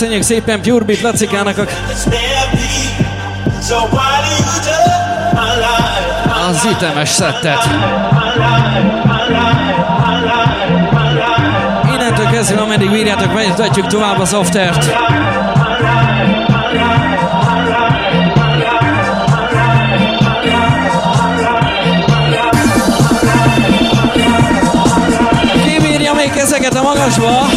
Köszönjük szépen Beat Lacikának a... Az ütemes szettet. Innentől kezdve, ameddig bírjátok, vezetjük tovább az aftert. Ki bírja még ezeket a magasba?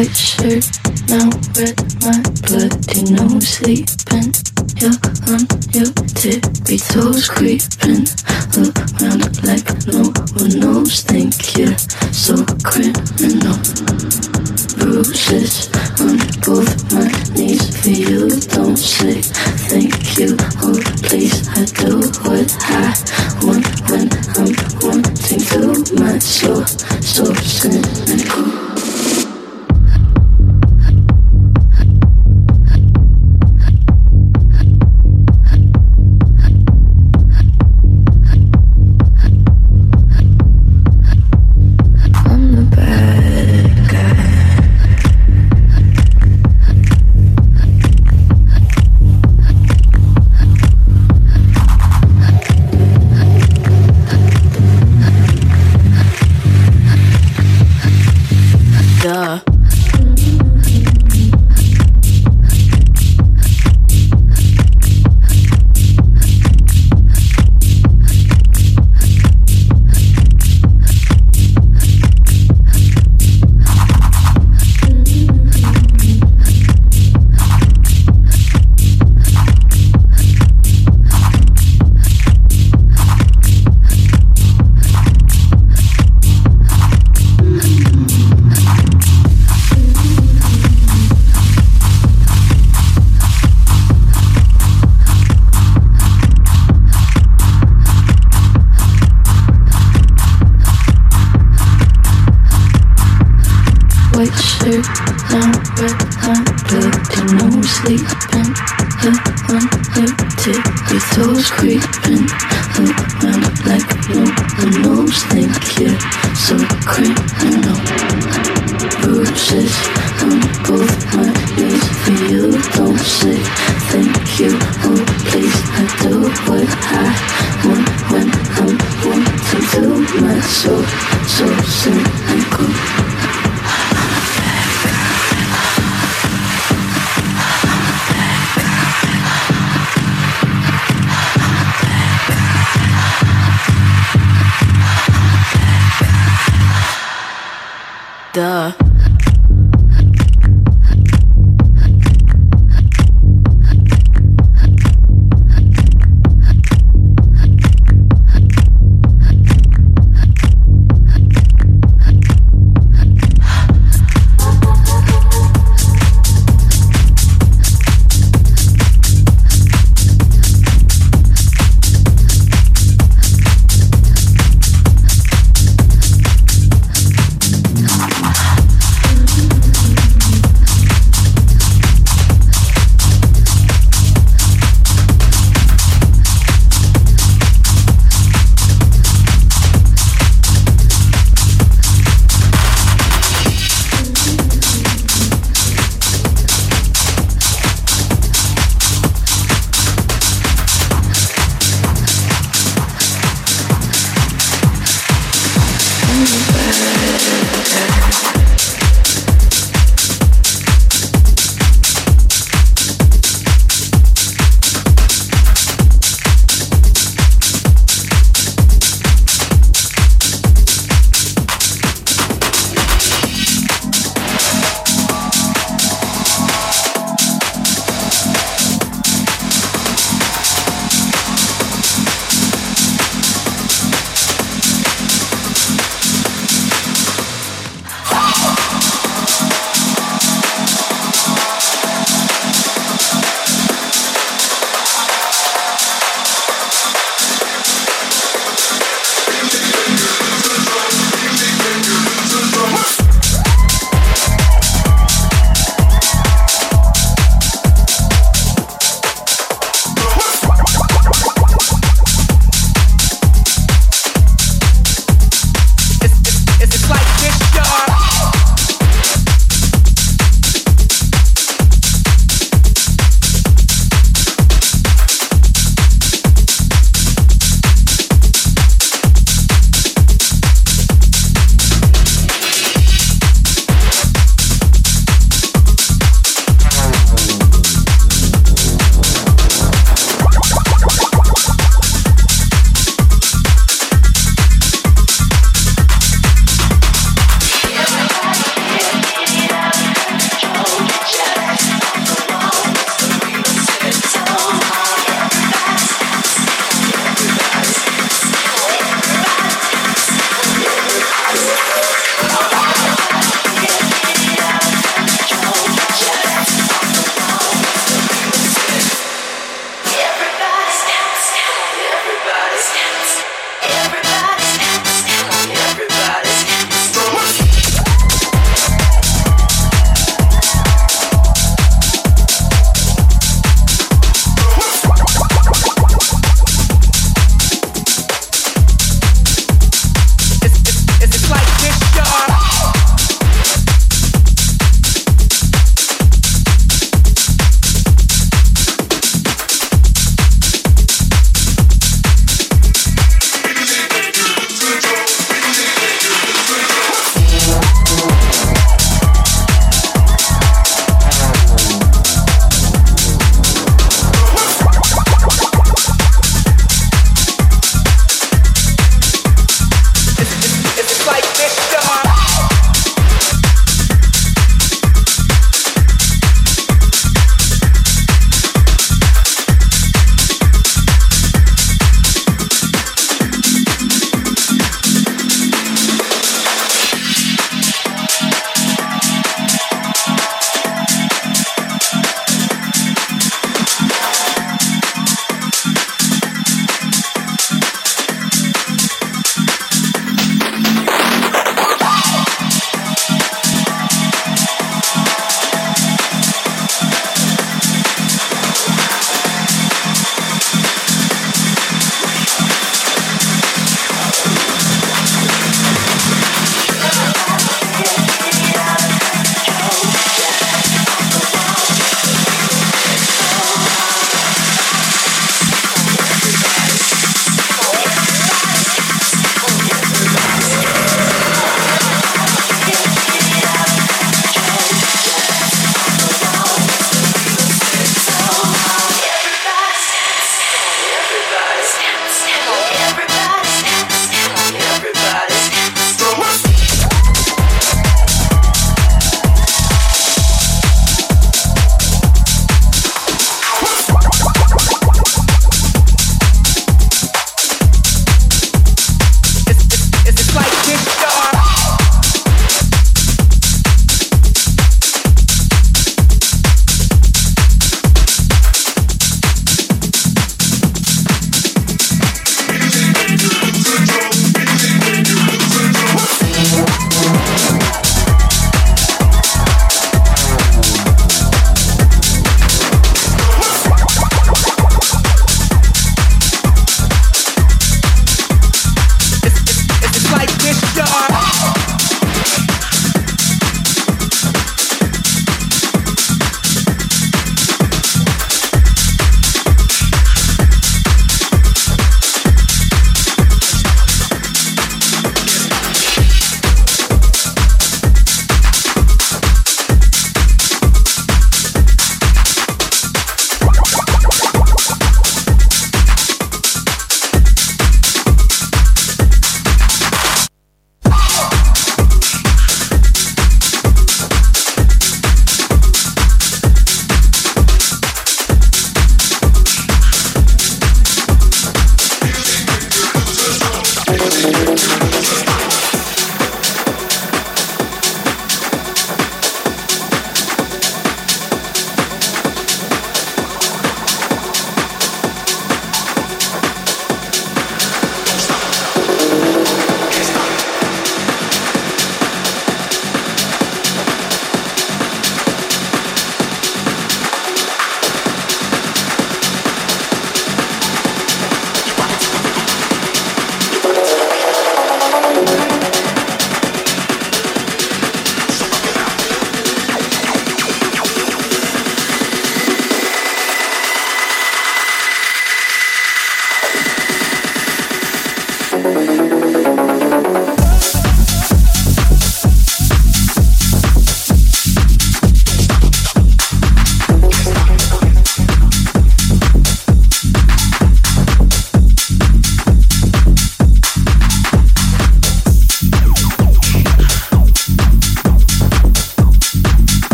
White sure now red. my bloody nose sleeping. You're on your tippy toes creeping around like no one knows. Think you're so criminal. Bruises on both my knees for you. Don't say thank you. Oh please, I do what I want when I'm wanting to. My soul, so cynical.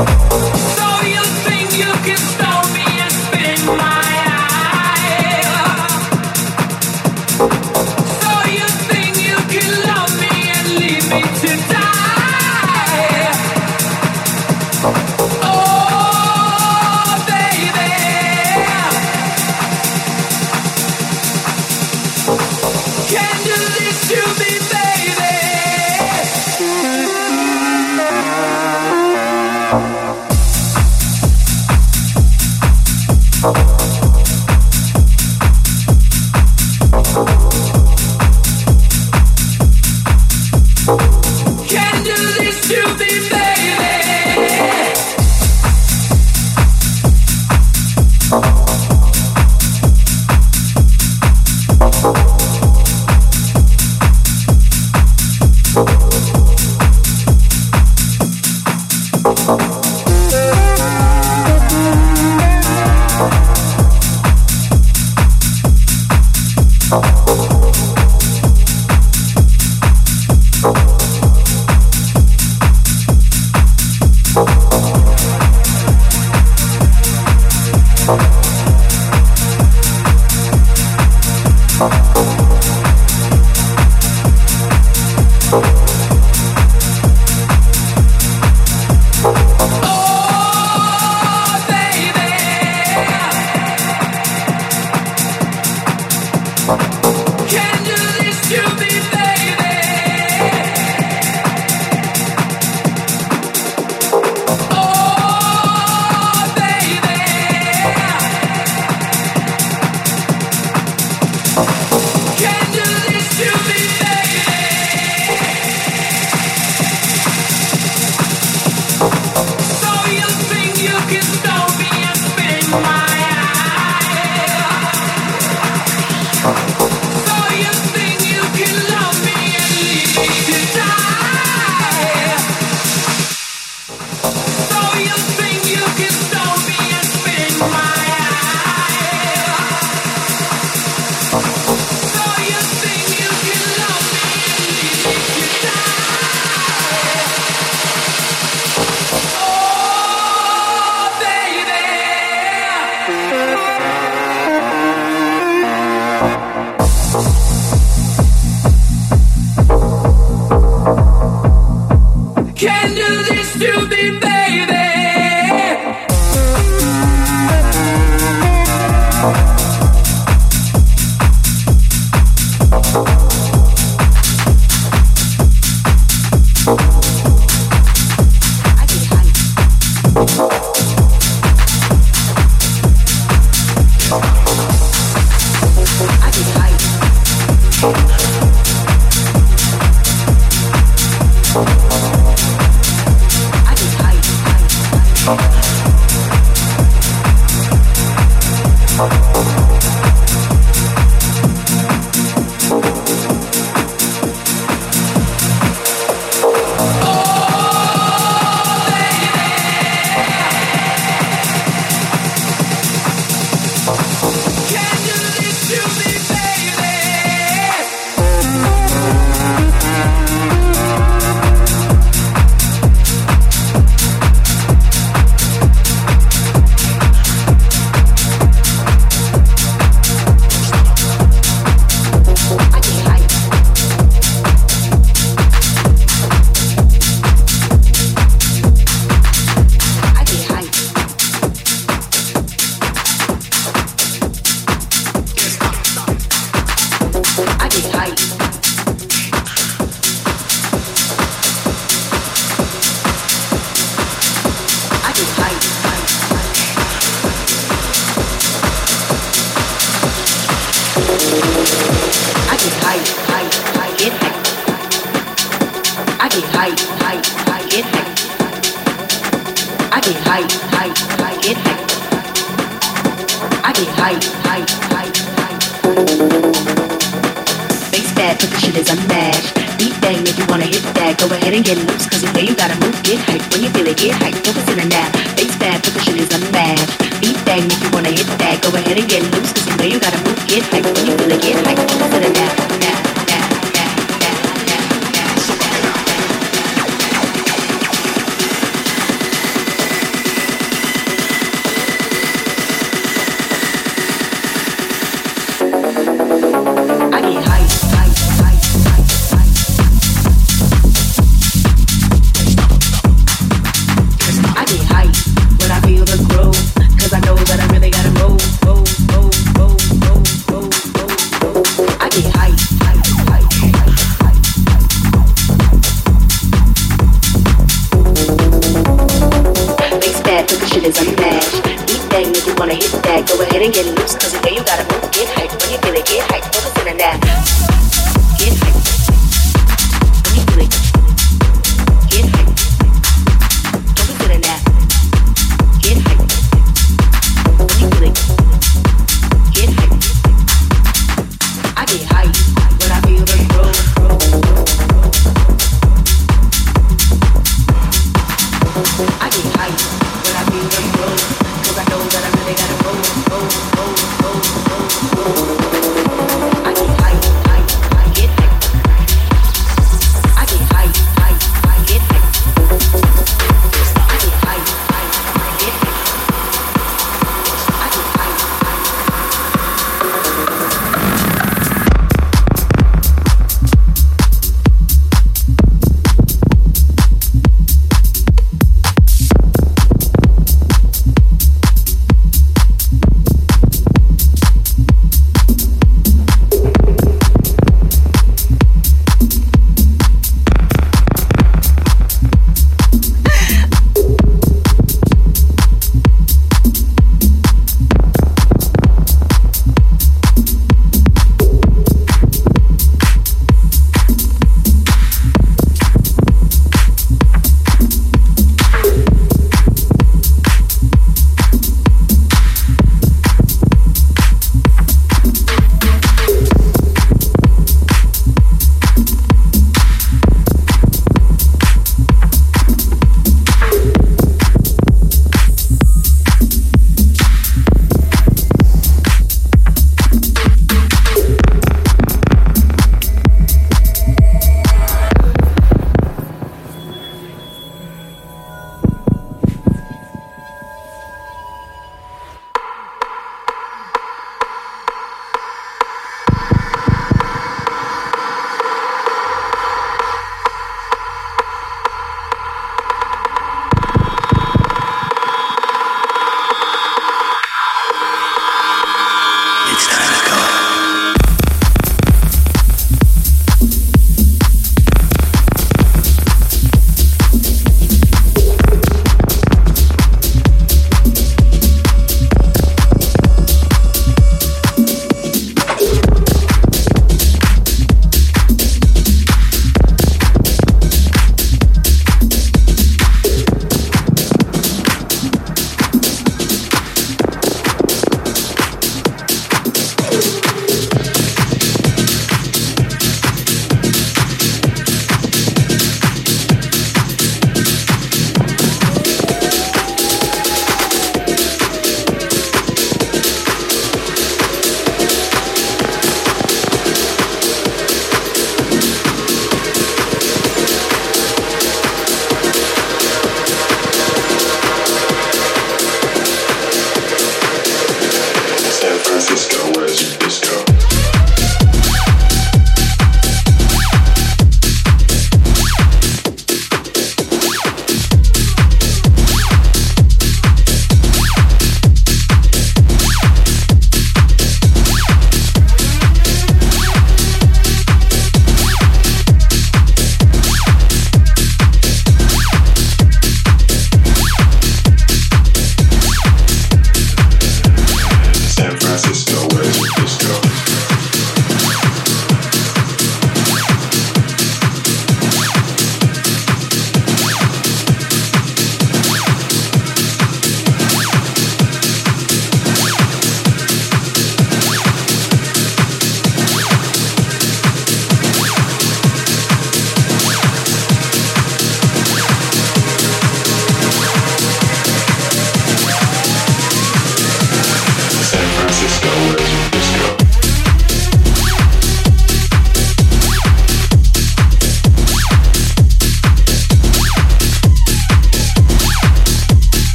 Oh. I get high. mad, but the shit is unmatched. Beat bang if you wanna hit that. Go ahead and get loose, cause you know you gotta move, get hype. When you feel it, get hype, focus in and out. Face bad, cause the shit is unmatched. Beat bang if you wanna hit that. Go ahead and get loose, cause you know you gotta move, get hype. When you feel it, get hype, focus in and. Now.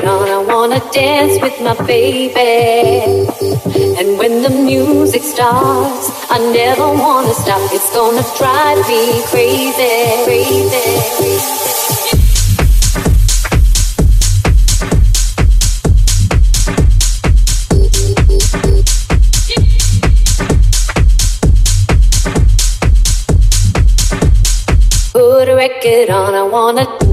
it on. I wanna dance with my baby. And when the music starts, I never wanna stop. It's gonna drive me crazy, crazy. crazy. Put a record on, I wanna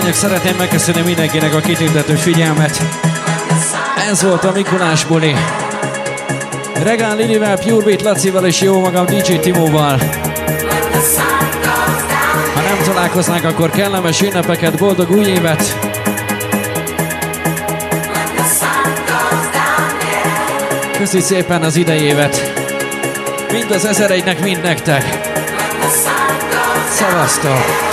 lányok, szeretném megköszönni mindenkinek a kitüntető figyelmet. Ez volt a Mikulás buli. Regán Lilivel, Pure Beat Lacival és jó magam DJ Timóval. Ha nem találkoznánk, akkor kellemes ünnepeket, boldog új évet! Köszi szépen az idejévet! Mind az ezer egynek, mind nektek! Szevasztok!